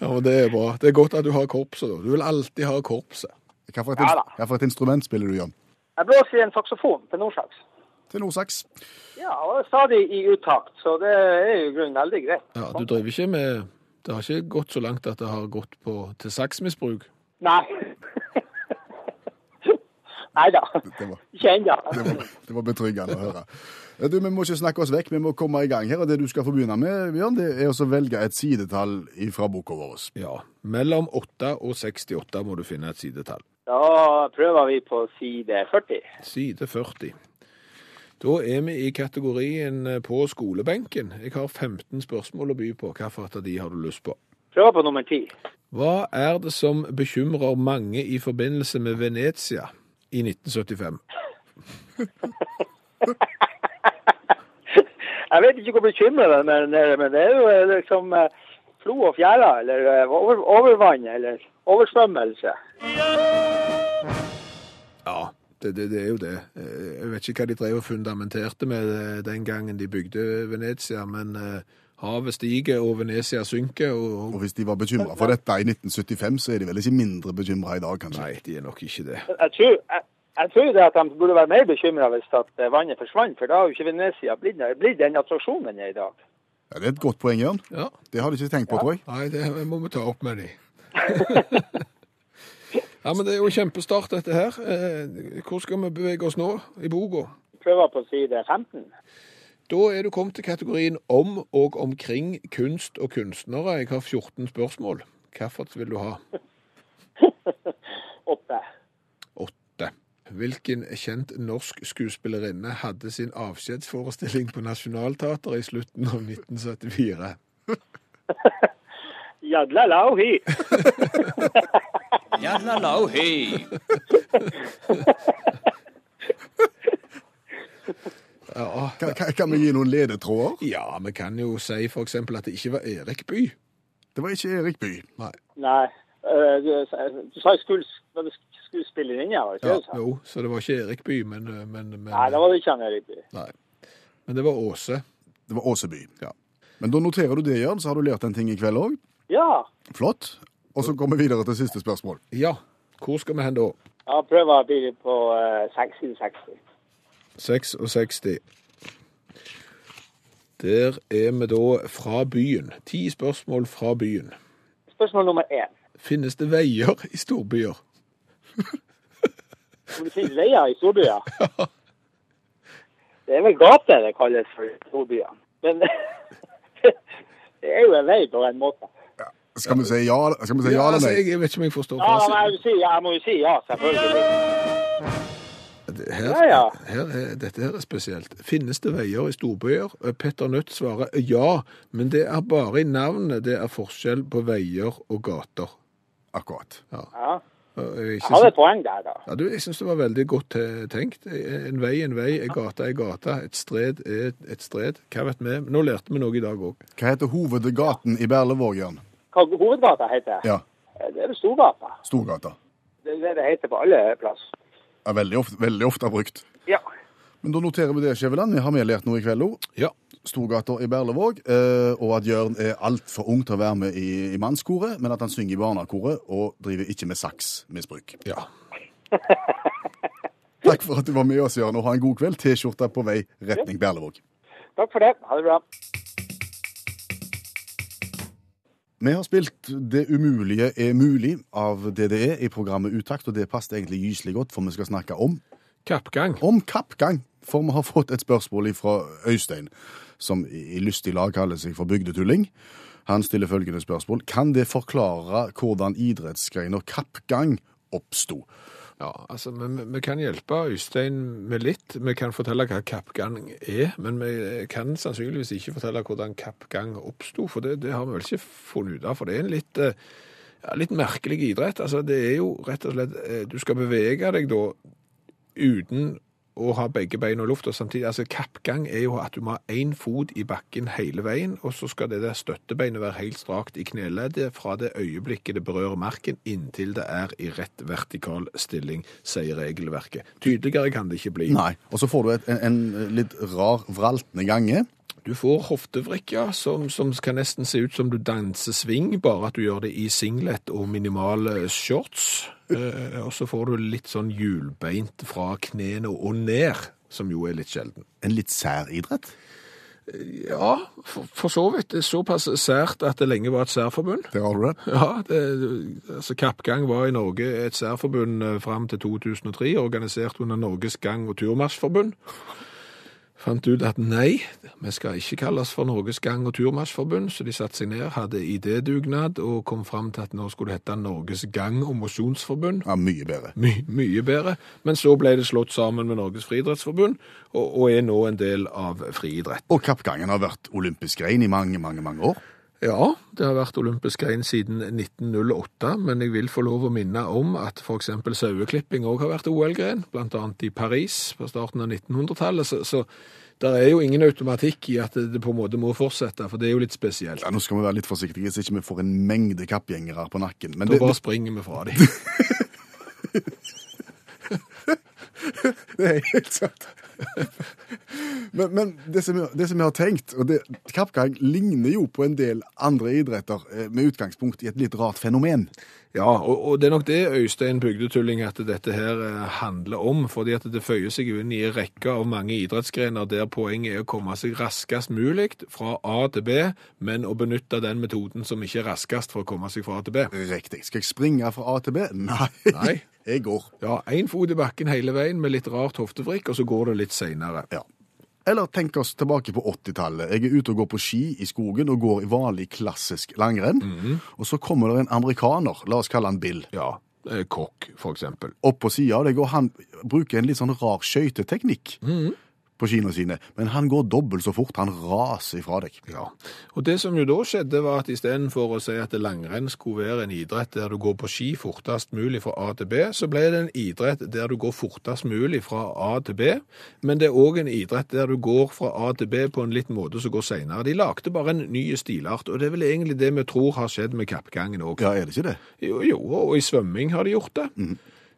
Ja, men det er bra. Det er godt at du har korpset, da. Du vil alltid ha korpset. Hva for et, Ja da. hva for et instrument spiller du, Jan? Jeg blåser i en saksofon til Nordsaks. Til seks. Ja, og stadig i utakt, så det er jo i grunnen veldig greit. Ja, Du driver ikke med Det har ikke gått så langt at det har gått på, til saksmisbruk? Nei. Nei da. Det Ikke ennå. det var, det var betryggende å høre. Du, Vi må ikke snakke oss vekk, vi må komme i gang her. og Det du skal få begynne med, Bjørn, det er å velge et sidetall fra boka vår. Ja. Mellom 8 og 68 må du finne et sidetall. Da prøver vi på side 40. Side 40. Da er vi i kategorien eh, på skolebenken. Jeg har 15 spørsmål å by på. Hvilket av de har du lyst på? Prøv på nummer 10. Hva er det som bekymrer mange i forbindelse med Venezia i 1975? Jeg vet ikke hvor bekymret den er, men, det er jo eh, liksom eh, flo og fjæra, eller over, overvann, eller oversvømmelse. Ja, det, det, det er jo det. Eh, Jeg vet ikke hva de drev og fundamenterte med eh, den gangen de bygde Venezia, men eh, havet stiger og Venezia synker, og Og hvis de var bekymra for dette i 1975, så er de vel ikke mindre bekymra i dag, kanskje? Nei, de er nok ikke det. Jeg tror, jeg, Jeg tror det at de burde være mer bekymra hvis at vannet forsvant, for da har jo ikke Venezia blitt, blitt den attraksjonen den er i dag. Ja, det er et godt poeng, Jørn. Ja. Det har de ikke tenkt på, tror jeg. Nei, det må vi ta opp med de. ja, men det er jo kjempestart, dette her. Eh, Hvor skal vi bevege oss nå i boka? Prøver på side 15. Da er du kommet til kategorien om og omkring kunst og kunstnere. Jeg har 14 spørsmål. Hvilket vil du ha? Åtte. Åtte. Hvilken kjent norsk skuespillerinne hadde sin avskjedsforestilling på Nationaltheatret i slutten av 1974? Jadla lau hi. Jadla lau hi. Ja, Kan, kan, kan vi gi noen ledetråder? ja vi kan jo si eksempel at det ikke var Erik By. Det var ikke Erik By, Nei. Nei, eh, du, du sa jeg skulle, skulle spille inn, ikke Ja, sa? jo, så det var ikke Erik By, men, men, men Nei, det var ikke han Erik By. Nei. Men det var Åse. Det var Åseby. Ja. Men da noterer du det, Jørn, så har du lært en ting i kveld òg. Ja, Flott. Og så går vi videre til siste spørsmål. Ja, hvor skal vi hen da? ja prøver blir på uh, side 60. 66. Der er vi da fra byen. Ti spørsmål fra byen. Spørsmål nummer én. Finnes det veier i storbyer? Om det finnes veier i storbyer? Ja. Det er vel gater det kalles for storbyer. Men det er jo en vei på en måte. Skal vi si ja, skal vi si ja eller altså, nei? jeg, jeg vet ikke om jeg forstår Ja, men fasiten. jeg, sier. si, jeg må jo si ja, selvfølgelig. Her, Ja, ja. her er, dette her er spesielt. Finnes det veier i storbyer? Eh, Petter Nødt svarer ja, men det er bare i navnet det er forskjell på veier og gater. Akkurat. Ja. Og Jeg, så- et poeng der, da. ja, du, jeg syns det var veldig godt eh, tenkt. En vei en vei, en gate en gate, et stred er et, et stred. Hva vet vi? Nå lærte vi noe i dag òg. Hva heter hovedgaten i Berlevåg, Jørn? Hva hovedgata heter? Ja, Det er vel Storgata. Storgata. Det er det det heter på alle plasser. Er veldig ofte, veldig ofte brukt. Ja. Men da noterer vi det, Skjæveland. Vi har vi lært noe i kveld òg. Ja. Storgata i Berlevåg, eh, og at Jørn er altfor ung til å være med i, i mannskoret, men at han synger i barnekoret og driver ikke med saksmisbruk. ja. Takk for at du var med oss, Jørn, og ha en god kveld. T-skjorta på vei retning Berlevåg. Takk for det. Ha det bra. Vi har spilt Det umulige er mulig av DDE i programmet Utakt, og det passet egentlig gyselig godt, for vi skal snakke om Kappgang. om kappgang. For vi har fått et spørsmål fra Øystein, som i lystig lag kaller seg for bygdetulling. Han stiller følgende spørsmål. Kan det forklare hvordan idrettsgreina kappgang oppsto? Ja, altså, vi, vi- kan hjelpe Øystein med litt. Vi kan fortelle hva kappgang er, men vi kan sannsynligvis ikke fortelle hvordan kappgang oppsto, for det, det har vi vel ikke funnet ut av. For det er en litt, eh, ja, litt merkelig idrett. Altså, det er jo rett og slett eh, Du skal bevege deg da uten å ha begge beina i lufta samtidig. Altså, kappgang er jo at du må ha én fot i bakken hele veien, og så skal det der støttebeinet være helt strakt i kneleddet fra det øyeblikket det berører marken, inntil det er i rett vertikal stilling, sier regelverket. Tydeligere kan det ikke bli. Nei. Og så får du et, en, en litt rar, vraltende gange. Du får hoftevrikker som, som kan nesten se ut som du danser sving, bare at du gjør det i singlet og minimale shorts. Eh, og så får du litt sånn hjulbeint fra knærne og ned, som jo er litt sjelden. En litt sær idrett. Ja, for, for så vidt. Det er såpass sært at det lenge var et særforbund. Det har du det. Ja, det, altså Kappgang var i Norge et særforbund eh, fram til 2003, organisert under Norges gang- og turmarsjforbund. Fant ut at nei, vi skal ikke kalles for Norges gang- og turmarsjforbund, så de satte seg ned, hadde idédugnad og kom fram til at nå skulle det hete Norges gang- og mosjonsforbund. Ja, Mye bedre. My, mye bedre. Men så ble det slått sammen med Norges friidrettsforbund, og, og er nå en del av friidrett. Og kappgangen har vært olympisk grein i mange, mange, mange år. Ja, det har vært olympisk grein siden 1908, men jeg vil få lov å minne om at f.eks. saueklipping òg har vært OL-gren, bl.a. i Paris på starten av 1900-tallet. Så, så det er jo ingen automatikk i at det, på en måte må fortsette, for det er jo litt spesielt. Ja, Nå skal vi være litt forsiktige, så ikke vi får en mengde kappgjengere på nakken. Men Da det, bare springer vi fra dem. det er helt sant. Men, men det, som jeg, det som jeg har tenkt, og det, kappgang ligner jo på en del andre idretter eh, med utgangspunkt i et litt rart fenomen. Ja, og, og det er nok det, Øystein Bygdetulling, at dette her eh, handler om. fordi at det føyer seg inn i en rekke av mange idrettsgrener der poenget er å komme seg raskest mulig fra A til B, men å benytte den metoden som ikke er raskest for å komme seg fra A til B. Riktig. Skal jeg springe fra A til B? Nei. Nei. Jeg går. Ja, én fot i bakken hele veien med litt rart hoftefrikk, og så går det litt seinere. Ja. Eller tenk oss tilbake på 80-tallet. Jeg er ute og går på ski i skogen og går i vanlig klassisk langrenn. Og så kommer det en amerikaner, la oss kalle han Bill, Ja, eh, kokk, for eksempel. opp på sida av deg, og han bruker en litt sånn rar skøyteteknikk på skiene sine. Men han går dobbelt så fort. Han raser ifra deg. Ja, og det som jo da skjedde var at istedenfor å si at langrenn skulle være en idrett der du går på ski fortest mulig fra A til B, så ble det en idrett der du går fortest mulig fra A til B, men det er òg en idrett der du går fra A til B på en litt måte som går seinere. De lagde bare en ny stilart, og det er vel egentlig det vi tror har skjedd med kappgangen òg. Ja, er det ikke det? Jo, jo, og i svømming har de gjort det.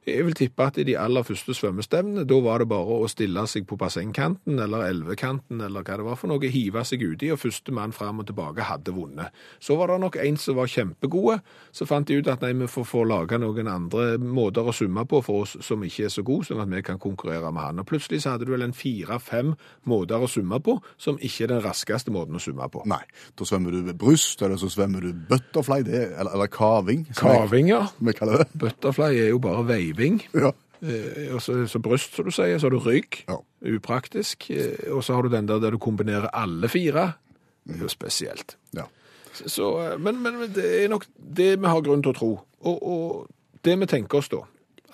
Jeg vil tippe at i de aller første svømmestevnene, da var det bare å stille seg på bassengkanten eller elvekanten eller hva det var for noe, hive seg uti, og første mann fram og tilbake hadde vunnet. Så var det nok en som var kjempegode, så fant de ut at nei, vi får få lage noen andre måter å summe på for oss som ikke er så gode, sånn at vi kan konkurrere med han. Og plutselig så hadde du vel en fire-fem måter å summe på, som ikke er den raskeste måten å summe på. Nei. Da svømmer du ved bryst, eller så svømmer du butterfly, det, eller, eller kaving. Kaving, ja. Vi kaller det. Butterfly er jo bare veiving. Ja. Eh, og så, så bryst, som du sier, så har du rygg. Ja. Upraktisk. Eh, og så har du den der der du kombinerer alle fire. Det er jo spesielt. ja. Så, eh, men, men det er nok det vi har grunn til å tro. Og, og det vi tenker oss da,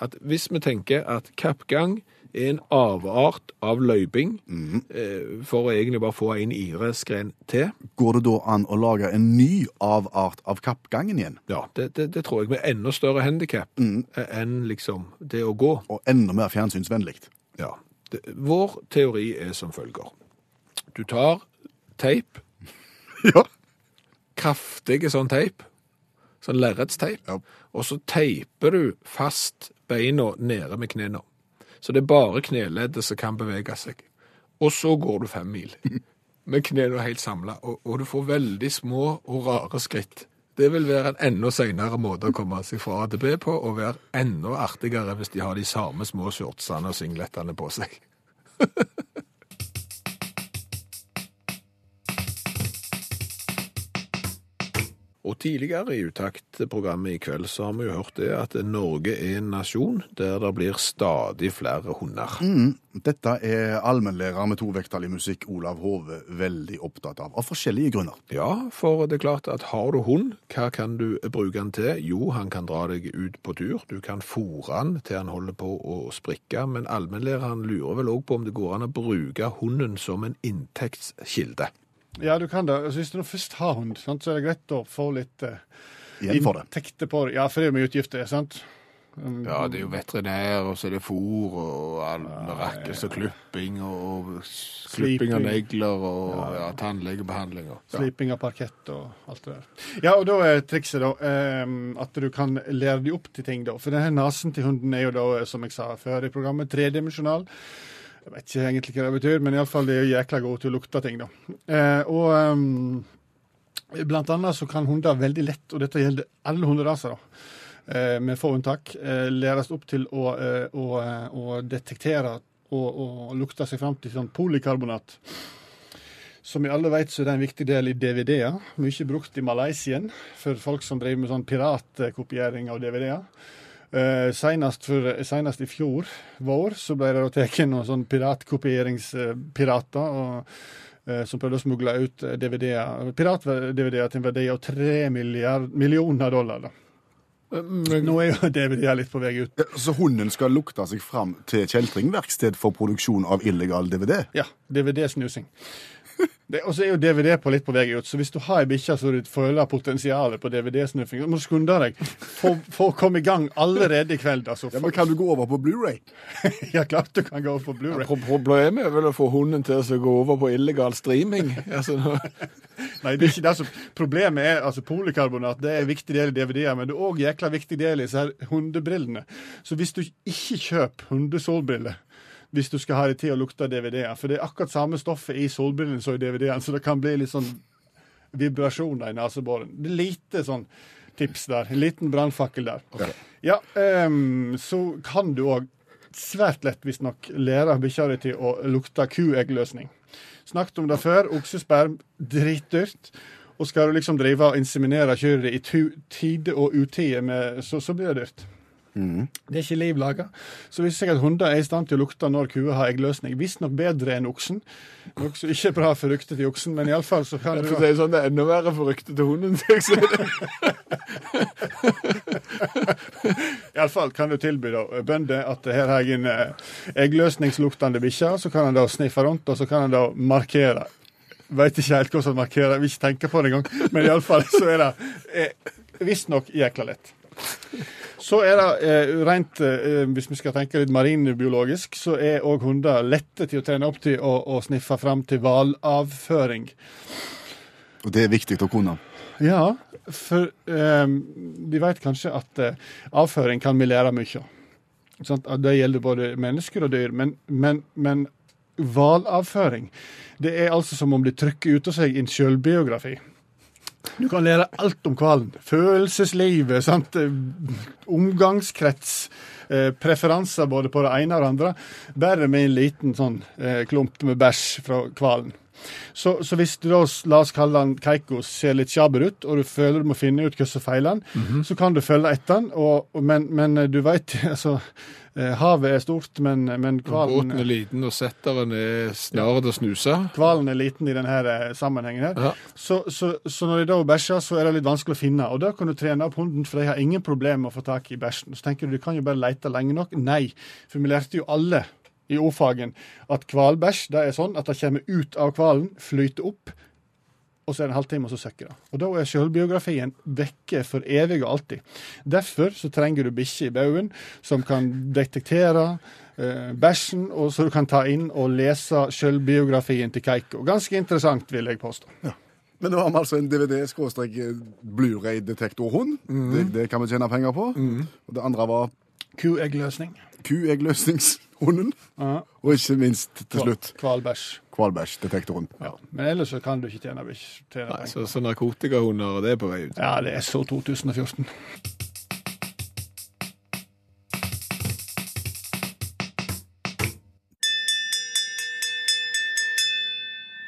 at hvis vi tenker at kappgang en avart av løyping, mm. for å egentlig bare få en iresgren til, Går det da an å lage en ny avart av kappgangen igjen? ja, det, det, det tror jeg med enda større handikap enn liksom det å gå. Og enda mer fjernsynsvennlig? Ja. Det, vår teori er som følger. Du tar teip, Ja. kraftige sånn teip, sånn lerretsteip, Ja. og så teiper du fast beina nede med knærne. Så det er bare kneleddet som kan bevege seg. Og så går du fem mil med knærne helt samla, og, og du får veldig små og rare skritt. Det vil være en enda senere måte å komme seg fra A til B på, og være enda artigere hvis de har de samme små shortsene og singlettene på seg. Og tidligere i Utakt-programmet i kveld så har vi jo hørt det at Norge er en nasjon der det blir stadig flere hunder. Dette er allmennlærer med tovektig musikk Olav Hove veldig opptatt av, av forskjellige grunner. Ja, for det er klart at har du hund, hva kan du bruke den til? Jo, han kan dra deg ut på tur. Du kan fôre han til han holder på å sprikke, men allmennlæreren lurer vel òg på om det går an å bruke hunden som en inntektskilde. Ja, du kan det. Altså, hvis du først har hund, sant, så er det greit å få litt uh, Igjen for det. inntekter på det. Ja, for det er jo mye utgifter, sant? Um, Ja, det er jo veterinær, og så er det fôr, og all rakkes og klipping, og klipping av negler, og ja, tannlegebehandling. Ja. Sliping av parkett og alt det der. Ja, og da er trikset da eh, at du kan lære dem opp til ting, da. For denne nesen til hunden er jo da, som jeg sa før i programmet, tredimensjonal. Jeg vet ikke egentlig hva det betyr, men iallfall de er jækla gode til å lukte ting, da. Eh, og ehm, blant annet så kan hunder veldig lett, og dette gjelder alle hunderaser, da, eh, med få unntak, eh, læres opp til å, eh, å, eh, å detektere og, og lukte seg fram til sånn polykarbonat. Som vi alle vet, så er det en viktig del i DVD-er. Mye brukt i Malaysia for folk som driver med sånn piratkopiering av DVD-er. Uh, senest, for, senest i fjor vår så ble det tatt noen sånn piratkopieringspirater og, uh, som prøvde å smugle ut eh, DVD-er, pirat-DVD-er til en verdi av tre millioner dollar. da. Nå er jo DVD-er litt på vei ut. Så hunden skal lukte seg fram til kjeltringverksted for produksjon av illegal DVD? Ja, DVD-snusing. Og så er jo DVD på litt på vei ut, så hvis du har ei bikkje så du føler potensialet på DVD-snuffing, så må du skunde deg. Få, komme i gang allerede i kveld. altså. Ja, men Kan du gå over på Blu-ray? Ja, klart du kan gå over på Blu-ray. Ja, Problemet er vel å få hunden til å gå over på illegal streaming. Altså, Nei, det er ikke det som Problemet er altså polikarbonat. Det er en viktig del i DVD-er, men det er òg jækla viktig del i disse her hundebrillene. Så hvis du ikke kjøper hundesolbriller, hvis du skal ha deg til å lukte DVD-er. For det er akkurat samme stoffet i solbrillene som i DVD-en, så det kan bli litt sånn vibrasjoner i neseboren. Det lite sånn tips der. En liten brannfakkel der. Ja, um, så kan du òg svært lett, visstnok, lære bikkja di til å lukte kueggløsning. Snakket om det før. Oksesperm, dritdyrt. Og skal du liksom drive og inseminere kyrne i tide og utide, så, så blir det dyrt. Det er ikke liv laga. Så viser seg at hunder er i stand til å lukte når kuer har eggløsning. Visstnok bedre enn oksen. Noe som ikke er bra for ryktet til oksen, men iallfall så kan du det sånn, det er enda verre for ryktet til hunden. Iallfall kan du tilby da, bønder at her har jeg en eh, eggløsningsluktende bikkje. Så kan han da sniffe rundt, og så kan han da markere. Veit ikke helt hvordan han markerer, vil ikke tenke på det engang. Men iallfall så er det eh, visstnok jækla lett. Så er det eh, rent, eh, hvis vi skal tenke litt marinbiologisk, så er òg hunder lette til å trene opp til å, å sniffe fram til hvalavføring. Og det er viktig å kunne. Ja, for eh, de vet kanskje at eh, avføring kan vi lære mye av. Sånn, Det gjelder både mennesker og dyr. Men, men, men hvalavføring, det er altså som om de trykker ut av seg en sjølbiografi. Du kan lære alt om hvalen. Følelseslivet, sant? omgangskrets, eh, preferanser både på det ene og det andre. Bare med en liten sånn eh, klump med bæsj fra hvalen. Så, så hvis du da, la oss kalle han Keiko, ser litt sjaber ut, og du føler du må finne ut hva som feiler han, så kan du følge etter han, og, og, men, men du veit altså eh, Havet er stort, men, men kvalen Båten er liten, og setteren er snarere å snuse. Hvalen er liten i denne eh, sammenhengen. her. Ja. Så, så, så når de da bæsjer, så er det litt vanskelig å finne. Og da kan du trene opp hunden, for de har ingen problemer med å få tak i bæsjen. Så tenker du du kan jo bare lete lenge nok. Nei, for vi lærte jo alle i ordfagen at hvalbæsj det er sånn at det kommer ut av hvalen, flyter opp, og så er det en halvtime, og så søkker det. Og da er selvbiografien vekke for evig og alltid. Derfor så trenger du bikkje i baugen som kan detektere eh, bæsjen, og så du kan ta inn og lese selvbiografien til Keiko. Ganske interessant, vil jeg påstå. Men nå har vi altså en DVD-Blu-ray-detektorhund. Det, det kan vi tjene penger på. Og det andre var Kueggløsning. Kueggløsningshunden. Ja. Og ikke minst til slutt Hvalbæsj. hvalbæsj-detektoren. Ja. Men ellers så kan du ikke tjene, tjene Nei, så, så narkotikahunder, det er på vei ut. Ja, det er så 2014.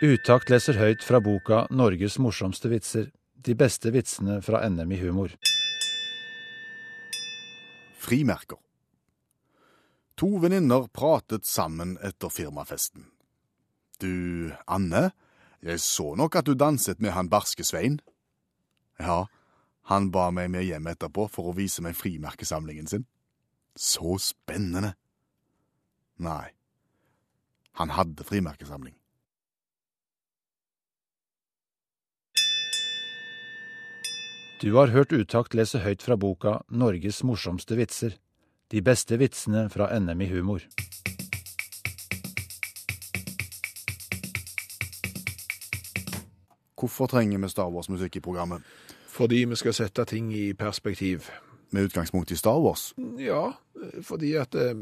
Utakt leser høyt fra boka Norges morsomste vitser. De beste vitsene fra NM i humor. Frimerker. To venninner pratet sammen etter firmafesten. Du, Anne, jeg så nok at du danset med han barske Svein. Ja, han ba meg med hjem etterpå for å vise meg frimerkesamlingen sin. Så spennende. Nei, han hadde frimerkesamling. Du har hørt Utakt lese høyt fra boka Norges morsomste vitser. De beste vitsene fra NM i humor. Hvorfor trenger vi Star Wars-musikk i programmet? Fordi vi skal sette ting i perspektiv. Med utgangspunkt i Star Wars? Ja, fordi at eh,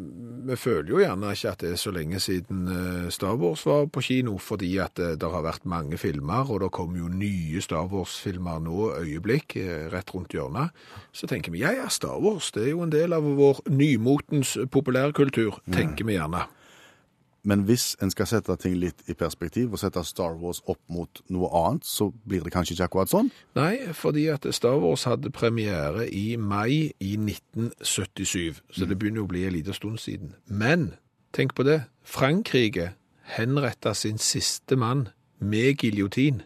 vi føler jo gjerne ikke at det er så lenge siden eh, Star Wars var på kino, fordi at eh, det har vært mange filmer, og det kommer jo nye Star Wars-filmer nå øyeblikk, rett rundt hjørnet. Så tenker vi, ja ja, Star Wars, det er jo en del av vår nymotens populærkultur, tenker vi gjerne. Men hvis en skal sette ting litt i perspektiv, og sette Star Wars opp mot noe annet, så blir det kanskje ikke akkurat sånn? Nei, fordi at Star Wars hadde premiere i mai i 1977, så det begynner å bli en liten stund siden. Men, tenk på det, Frankrike henretta sin siste mann med giljotin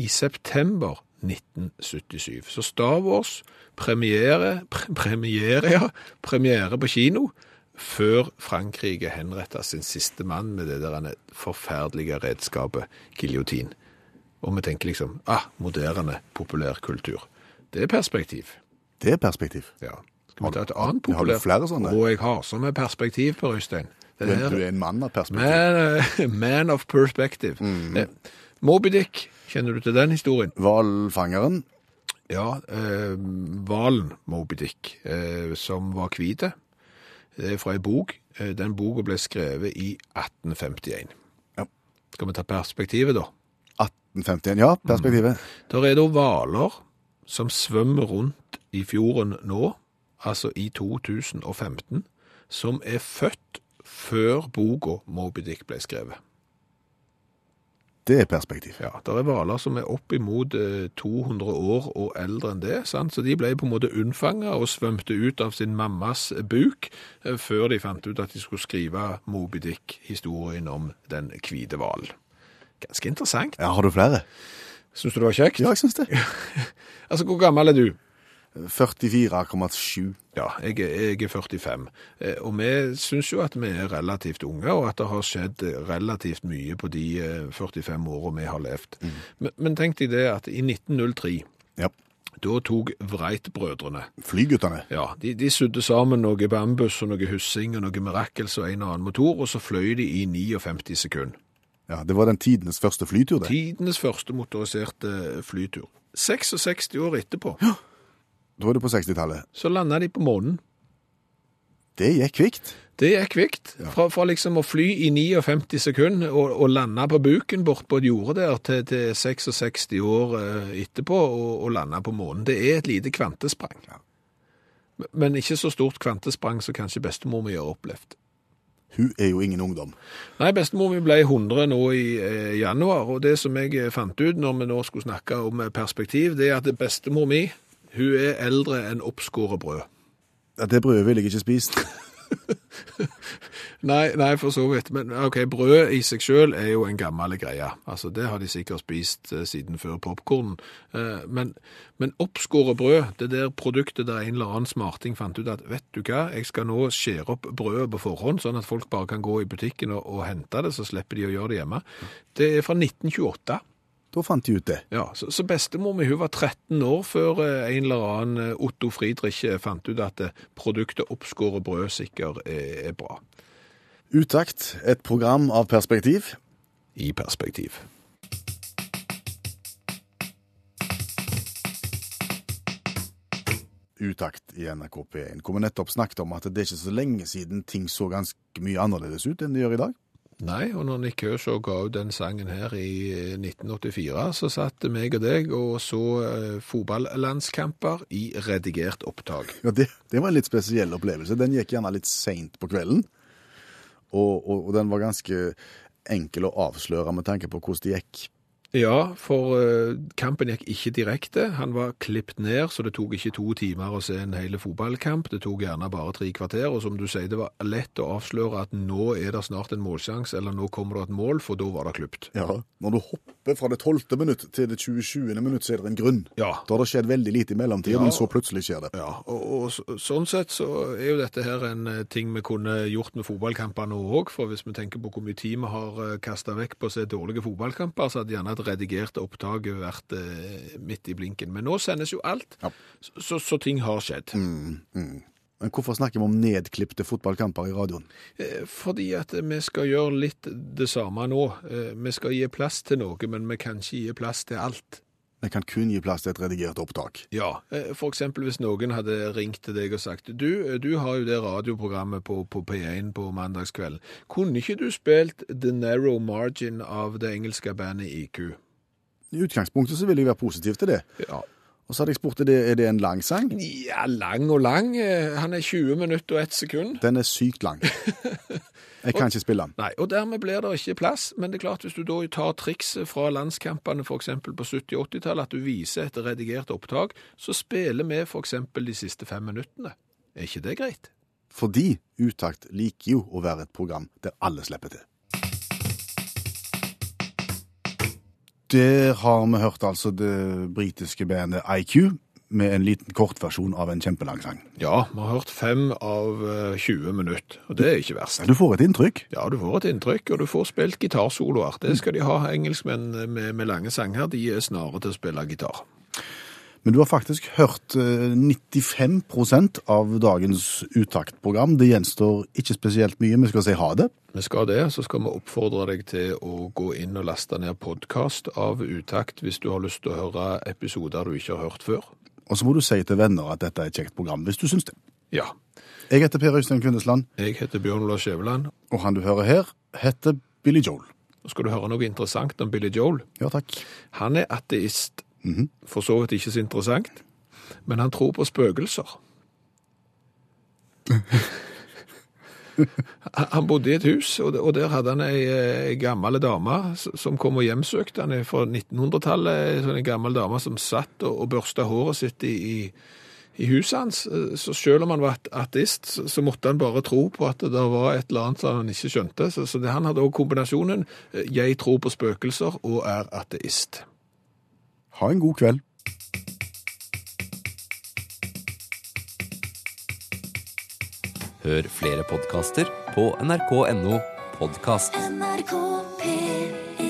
i september 1977. Så Star Wars premiere, pre premiere, ja, premiere på kino, før Frankrike henrettet sin siste mann med det der forferdelige redskapet giljotin. Og vi tenker liksom, ah, moderne populærkultur. Det er perspektiv. Det er perspektiv. Ja. Skal vi ta et annet populært? Har du flere sånne? Og jeg har som er perspektiv, Per Øystein. Du, er- du er en mann av perspektiv. man, eh, man of perspective. Eh, Moby Dick, kjenner du til den historien? Hvalfangeren. Ja, eh, Moby Dick, eh, som var hvite. Det er fra ei bok. Eh, Den boka ble skrevet i 1851. Ja. Skal vi ta perspektivet, da? 1851, ja, perspektivet. Der er da hvaler som svømmer rundt i fjorden nå, altså i 2015, som er født før boka Moby Dick ble skrevet. Det er perspektiv. Ja, Det er hvaler som er oppimot eh, 200 år og eldre enn det, sant? så de ble på en måte unnfanga og svømte ut av sin mammas buk eh, før de fant ut at de skulle skrive Moby Dick-historien om den hvite hvalen. Ganske interessant. Ja, Har du flere? Syns du det var kjekt? Ja, jeg syns det. Altså, hvor gammel er du? 44,7. Ja, jeg, jeg er 45. Eh, Og vi syns jo at vi er relativt unge, og at det har skjedd eh, relativt mye på de eh, 45 årene vi har levd. Men, men tenk deg det at i 1903, Ja. da tok Vreit-brødrene Flyguttene. Ja, de, de sydde sammen noe bambus og noe hussing og noe mirakels og en og annen motor, og så fløy de i 59 sekunder. Ja, Det var den tidenes første flytur, det. Tidenes første motoriserte flytur. 66 år etterpå Da var det på 60-tallet. så landa de på månen. Det gikk kvikt. Det gikk kvikt. Fra, fra liksom å fly i 59 sekunder og, og lande på buken bort på et jorde der til, til 66 år eh, etterpå og, og lande på månen. Det er et lite kvantesprang. Men- Men ikke så stort kvantesprang som kanskje bestemor mi har opplevd. Hun er jo ingen ungdom. Nei, bestemor mi ble 100 nå i eh, januar, og det som jeg fant ut når vi nå skulle snakke om eh, perspektiv, det er at bestemor mi, hun er eldre enn oppskåret brød. Ja, Det brødet ville jeg ikke spist. Nei, nei, for så vidt. Men ok, brød i seg selv er jo en gammel greie. Altså, det har de sikkert spist eh, siden før popkornen. Eh, men, men oppskåret brød, det der produktet der en eller annen smarting fant ut at, vet du hva, jeg skal nå skjære opp brødet på forhånd, sånn at folk bare kan gå i butikken og, og hente det, så slipper de å gjøre det hjemme. Det er fra 1928. Da fant de ut det. Ja, så, så bestemor mi var 13 år før eh, en eller annen eh, Otto Friedrich eh, fant ut at produktet oppskåret brød sikkert er, er bra. Utakt, et program av perspektiv. I perspektiv. Utakt i NRK P1, hvor vi nettopp snakket om at det er ikke så lenge siden ting så ganske mye annerledes ut enn det gjør i dag. Nei, og når Nick Kershaw ga ut den sangen her i eh, 1984, så satt meg og deg og så eh, fotballandskamper i redigert opptak. Ja, det, det var en litt spesiell opplevelse. Den gikk gjerne litt seint på kvelden. Og, og, og den var ganske enkel å avsløre med tanke på hvordan det gikk. Ja, for eh, kampen gikk ikke direkte. Han var klipt ned, så det tok ikke to timer å se en hel fotballkamp. Det tok gjerne bare tre kvarter, og som du sier, det var lett å avsløre at nå er det snart en målsjanse, eller nå kommer det et mål, for da var det klipt. Ja. Når du hopper fra det 12. minutt til det 27. minutt, så er det en grunn. Ja. Da har det skjedd veldig lite i mellomtiden, Ja. så plutselig skjer det. Ja, og, og så- sånn sett så er jo dette her en eh, ting vi kunne gjort med fotballkamper nå òg, for hvis vi tenker på hvor mye tid vi har kasta vekk på å se dårlige fotballkamper, så hadde gjerne et redigert opptaket vært eh, midt i blinken. Men nå sendes jo alt, Ja. så, så, så ting har skjedd. Men hvorfor snakker vi om nedklipte fotballkamper i radioen? Eh, Fordi at vi skal gjøre litt det samme nå. Eh, Vi skal gi plass til noe, men vi kan ikke gi plass til alt. Vi kan kun gi plass til et redigert opptak. Ja, eh, for eksempel hvis noen hadde ringt til deg og sagt du, du har jo det radioprogrammet på, på P1 på mandagskvelden. Kunne ikke du spilt The Narrow Margin av det engelske bandet IQ? I utgangspunktet så ville jeg være positiv til det. Ja. Og så hadde jeg spurt er det, er det en lang sang. ja, lang og lang. Eh, Han er 20 minutter og 1 sekund. Den er sykt lang. Jeg kan ikke spille den. Nei, og dermed blir det ikke plass. Men det er klart, hvis du da tar trikset fra landskampene for eksempel på 70-80-tallet, at du viser et redigert opptak, så spiller vi eksempel de siste fem minuttene. Er ikke det greit? Fordi Utakt liker jo å være et program der alle slipper til. Der har vi hørt altså det britiske bandet IQ med en liten kortversjon av en kjempelang sang. Ja, vi har hørt fem av eh, 20 minutter, og det er ikke verst. Du får et inntrykk. Ja, du får et inntrykk, og du får spilt gitarsoloer. Det skal de ha, engelskmenn med, med lange sanger. De er snare til å spille gitar. Men du har faktisk hørt eh, 95% av dagens Utakt-program. Det gjenstår ikke spesielt mye. Vi skal si ha det. Vi skal det, så skal vi oppfordre deg til å gå inn og laste ned podkast av Utakt hvis du har lyst til å høre episoder du ikke har hørt før. Og så må du si til venner at dette er et kjekt program, hvis du syns det. Ja. Jeg heter Per Øystein Kvindesland, Jeg heter Bjørn Olav Skjæveland. og han du hører her, heter Billy Joel. Nå skal du høre noe interessant om Billy Joel. Ja, takk. Han er ateist. For så vidt ikke så interessant, men han tror på spøkelser. Han bodde i et hus, og der hadde han ei gammel dame som kom og hjemsøkte han er fra 1900-tallet. En sånn gammel dame som satt og, børsta håret sitt i, i, huset hans. Så selv om han var ateist, så, måtte han bare tro på at det var et eller annet som han ikke skjønte. Så, så det, han hadde også kombinasjonen eh, 'jeg tror på spøkelser' og er ateist. Ha en god kveld. Hør flere podkaster på nrk.no podkast. NRK P1